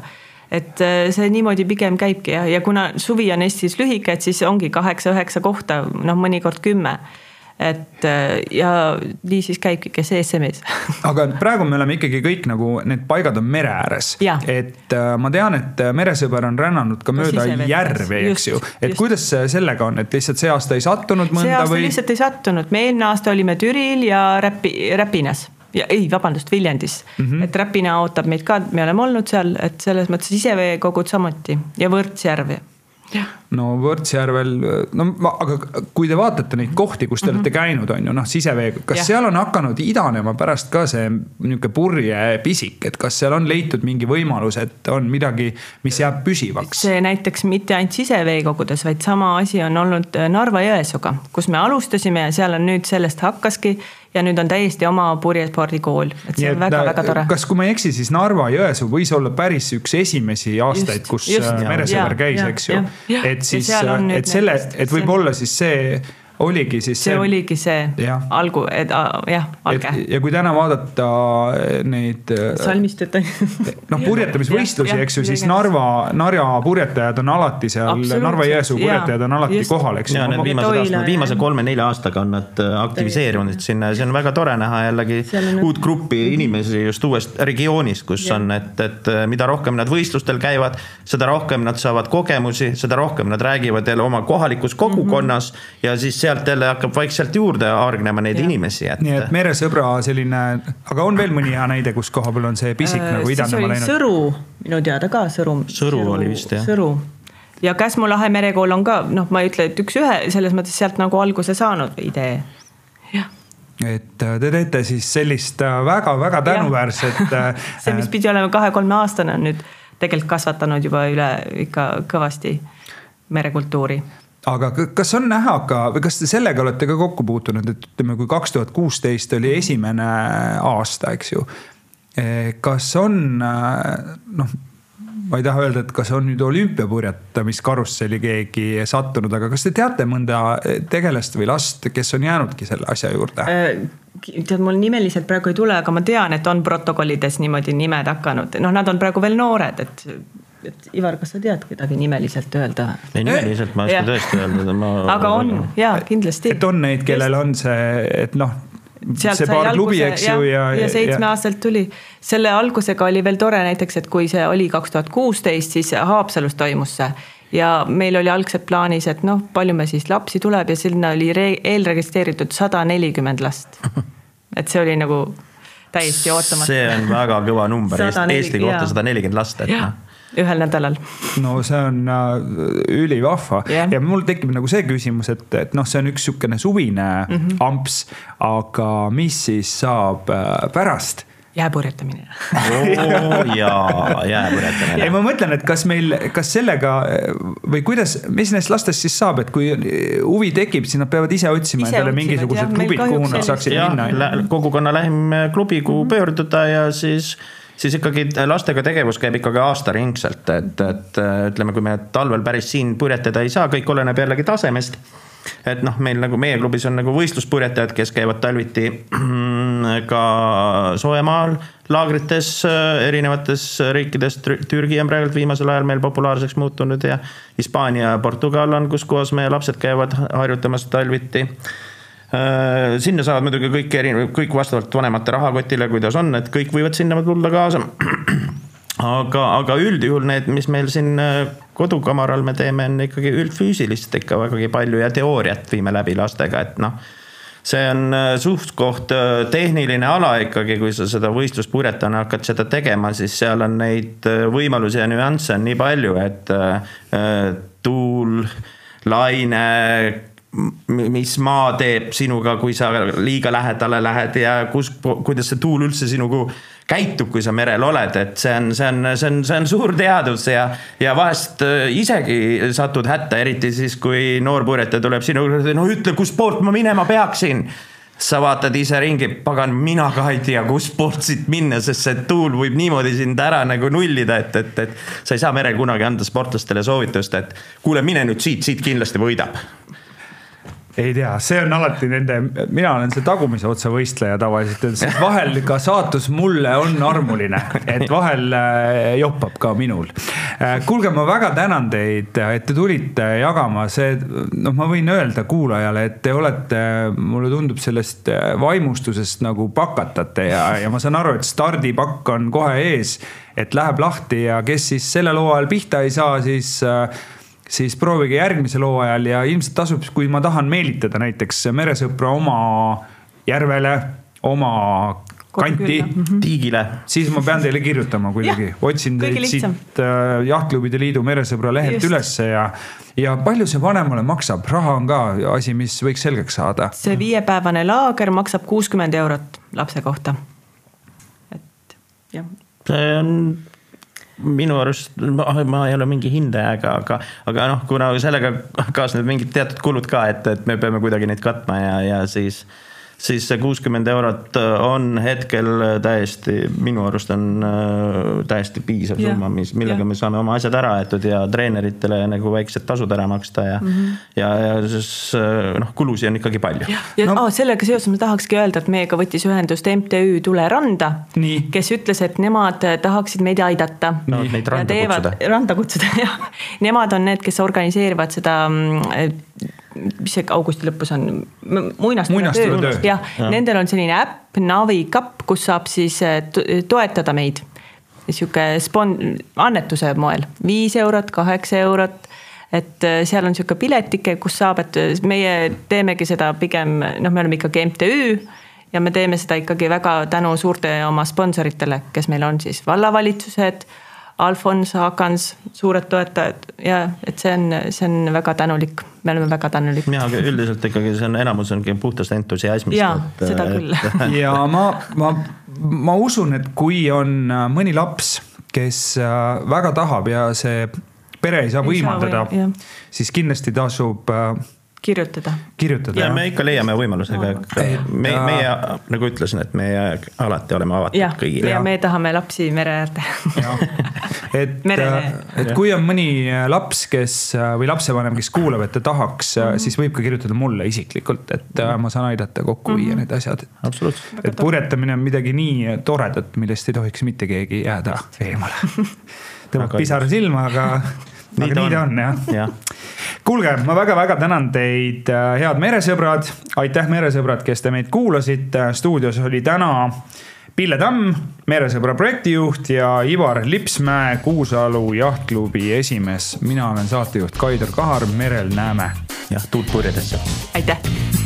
Et äh, see niimoodi pigem käibki ja, ja kuna suvi on Eestis lühike, et siis ongi kaheksa-üheksa kohta, noh, mõnikord kümme et äh, ja nii siis käibki, kes ESM-is aga praegu me oleme ikkagi kõik nagu, need paigad on mere ääres. et äh, ma tean, et äh, meresõber on rännanud ka mööda järvi, eks ju. et just. kuidas sellega on, et lihtsalt see aasta ei sattunud mõnda see aasta või? lihtsalt ei sattunud, me eelmine aasta olime Türil ja Räpi, Räpinas ja ei, vabandust, Viljandis mm. -hmm. et Räpina ootab meid ka, me oleme olnud seal, et selles mõttes siseveekogud samuti ja Võrtsjärv no Võrtsjärvel, no ma, aga kui te vaatate neid kohti, kus te mm -hmm. olete käinud, on ju, noh, siseveega, kas ja. seal on hakanud idanema pärast ka see niisugune purje pisik, et kas seal on leitud mingi võimalus, et on midagi, mis jääb püsivaks? see näiteks mitte ainult siseveekogudes, vaid sama asi on olnud Narva-Jõesuuga, kus me alustasime ja seal on nüüd sellest hakkaski ja nüüd on täiesti oma purjespordikool, et see on väga-väga tore. kas, kui ma ei eksi, siis Narva-Jõesuu võis olla päris üks esimesi aastaid, kus äh, meresõber käis, eks ju. et siis, et selle, et võib-olla siis see oligi siis see. see oligi see algu, et jah, alge. ja kui täna vaadata neid. Äh, salmistut on ju. noh, purjetamisvõistlusi, eks ju, siis Narva, Narva purjetajad on alati seal, Narva-Jõesuu purjetajad on alati just. kohal, eks ju. ja need viimased aastad, viimase kolme-nelja aastaga on nad äh, aktiviseerunud sinna ja see on väga tore näha jällegi uut gruppi inimesi just uuest regioonist, kus ja. on, et, et mida rohkem nad võistlustel käivad, seda rohkem nad saavad kogemusi, seda rohkem nad räägivad jälle oma kohalikus kogukonnas mm -hmm. ja siis sealt jälle hakkab vaikselt juurde hargnema neid ja. inimesi, et. nii et meresõbra selline, aga on veel mõni hea näide, kus koha peal on see pisik äh, nagu idanema läinud? Sõru, minu teada ka Sõru. Sõru oli vist jah. Sõru ja Käsmu lahe merekool on ka noh, ma ei ütle, et üks-ühe selles mõttes sealt nagu alguse saanud idee, jah et äh, te teete siis sellist väga-väga äh, tänuväärset see, mis pidi olema kahe-kolmeaastane, on nüüd tegelikult kasvatanud juba üle ikka kõvasti merekultuuri aga kas on näha ka või kas te sellega olete ka kokku puutunud, et ütleme, kui kaks tuhat kuusteist oli esimene aasta, eks ju. Eh, kas on noh, ma ei taha öelda, et kas on nüüd olümpiapurjetamiskarusselli keegi sattunud, aga kas te teate mõnda tegelast või last, kes on jäänudki selle asja juurde? Äh, tead, mul nimeliselt praegu ei tule, aga ma tean, et on protokollides niimoodi nimed hakanud, noh, nad on praegu veel noored, et et Ivar, kas sa tead kedagi nimeliselt öelda? ei, nimeliselt ma ei oska tõesti öelda, ma. aga on ja kindlasti. et on neid, kellel on see, et noh see paar klubi, eks ju, ja, ja. ja seitsmeaastaselt tuli. selle algusega oli veel tore näiteks, et kui see oli kaks tuhat kuusteist, siis Haapsalus toimus see. ja meil oli algselt plaanis, et noh, palju me siis lapsi tuleb ja sinna oli eelregistreeritud sada nelikümmend last. et see oli nagu täiesti ootamatu. see on väga kõva number Eesti kohta sada nelikümmend last, et noh ühel nädalal. no see on äh, ülivahva yeah. ja mul tekib nagu see küsimus, et, et noh, see on üks sihukene suvine mm -hmm. amps, aga mis siis saab äh, pärast jääpurjetamine oo jaa, jääpurjetamine. ei, ma mõtlen, et kas meil, kas sellega või kuidas, mis nendest lastest siis saab, et kui huvi tekib, siis nad peavad ise otsima ise endale mingisugused klubid, kuhu nad saaksid minna. kogukonna lähim klubi, kuhu -hmm. pöörduda ja siis siis ikkagi lastega tegevus käib ikkagi aastaringselt, et, et ütleme, kui me talvel päris siin purjetada ei saa, kõik oleneb jällegi tasemest et noh, meil nagu meie klubis on nagu võistluspurjetajad, kes käivad talviti ka soojamaal laagrites erinevates riikides. Türgi on praegu viimasel ajal meil populaarseks muutunud ja Hispaania ja Portugal on, kus kohas meie lapsed käivad harjutamas talviti Äh, sinna saavad muidugi kõik erinevad, kõik vastavalt vanemate rahakotile, kuidas on, et kõik võivad sinna tulla kaasa. aga, aga üldjuhul need, mis meil siin äh, kodukamaral me teeme, on ikkagi üldfüüsilist ikka vägagi palju ja teooriat viime läbi lastega, et noh see on äh, suht-koht tehniline ala ikkagi, kui sa seda võistluspurjetana hakkad seda tegema, siis seal on neid võimalusi ja nüansse on nii palju, et tuul, laine mis maa teeb sinuga, kui sa liiga lähedale lähed ja kus, kuidas see tuul üldse sinuga käitub, kui sa merel oled, et see on, see on, see on, see on suur teadus ja, ja vahest äh, isegi satud hätta, eriti siis, kui noor purjetaja tuleb sinu juurde, no ütle, kuspoolt ma minema peaksin? Sa vaatad ise ringi, pagan, mina ka ei tea, kuspoolt siit minna, sest see tuul võib niimoodi sind ära nagu nullida, et, et, et sa ei saa merel kunagi anda sportlastele soovitust, et kuule, mine nüüd siit, siit kindlasti võidab ei tea, see on alati nende, mina olen see tagumise otsa võistleja tavaliselt, et vahel ka saatus mulle on armuline, et vahel äh, joppab ka minul. Äh, kuulge, ma väga tänan teid, et te tulite jagama, see, noh, ma võin öelda kuulajale, et te olete, mulle tundub sellest äh, vaimustusest nagu pakatate ja, ja ma saan aru, et stardipakk on kohe ees, et läheb lahti ja kes siis sellel hooajal pihta ei saa, siis siis proovige järgmisel hooajal ja ilmselt tasub, kui ma tahan meelitada näiteks meresõpra oma järvele, oma kanti, tiigile. siis ma pean teile kirjutama kuidagi, otsin teid siit äh, Jahtklubide Liidu meresõbra lehelt Just. ülesse ja, ja palju see vanemale maksab, raha on ka asi, mis võiks selgeks saada. see viiepäevane laager maksab kuuskümmend eurot lapse kohta. et jah. see on minu arust, ma ei ole mingi hindaja, aga, aga, aga noh, kuna sellega kaasnevad mingid teatud kulud ka, et, et me peame kuidagi neid katma ja, ja siis siis see kuuskümmend eurot äh, on hetkel äh, täiesti, minu arust on äh, täiesti piisav ja, summa, mis, millega ja. me saame oma asjad ära aetud ja treeneritele nagu väiksed tasud ära maksta ja mm, -hmm. ja, ja siis noh, kulusid on ikkagi palju. ja, no. oh, sellega seoses ma tahakski öelda, et meiega võttis ühendust MTÜ Tule randa, kes ütles, et nemad tahaksid meid aidata. no neid randa teevad, kutsuda. randa kutsuda, jah. Nemad on need, kes organiseerivad seda mm, mis see augusti lõpus on, muinastujatöö. jah ja., nendel on selline äpp Navikapp, kus saab siis eh, toetada meid. sihuke spon-, annetuse moel, viis eurot, kaheksa eurot et eh, seal on sihuke piletike, kus saab, et meie teemegi seda pigem, noh, me oleme ikkagi MTÜ ja me teeme seda ikkagi väga tänu suurte oma sponsoritele, kes meil on siis vallavalitsused Alfons, Hakans, suured toetajad ja et see on, see on väga tänulik, me oleme väga tänulik. ja, aga üldiselt ikkagi see on, enamus ongi puhtast entusiasmist. jaa, seda küll. ja ma, ma, ma usun, et kui on äh, mõni laps, kes äh, väga tahab ja see pere ei saa võimaldada, siis kindlasti tasub äh, kirjutada. kirjutada. ja me ikka leiame võimaluse, me, meie nagu ütlesin, et meie alati oleme avatud ja, kõigile. ja me tahame lapsi mere äärde et, äh, et kui on mõni äh, laps, kes äh, või lapsevanem, kes kuulab, et ta tahaks mm, -hmm. siis võib ka kirjutada mulle isiklikult, et ma saan aidata kokku viia mm -hmm. need asjad. absoluutselt. et purjetamine on midagi nii toredat, millest ei tohiks mitte keegi jääda eemale tõmbab pisara silma, aga nii ta on, on jah ja. kuulge, ma väga-väga tänan teid, äh, head meresõbrad. aitäh, meresõbrad, kes te meid kuulasite. stuudios oli täna Pille Tamm, meresõbra projektijuht ja Ivar Lipsmäe, Kuusalu jahtklubi esimees. mina olen saatejuht Kaidar Kahar, merel näeme. jah, tuult purjedesse. aitäh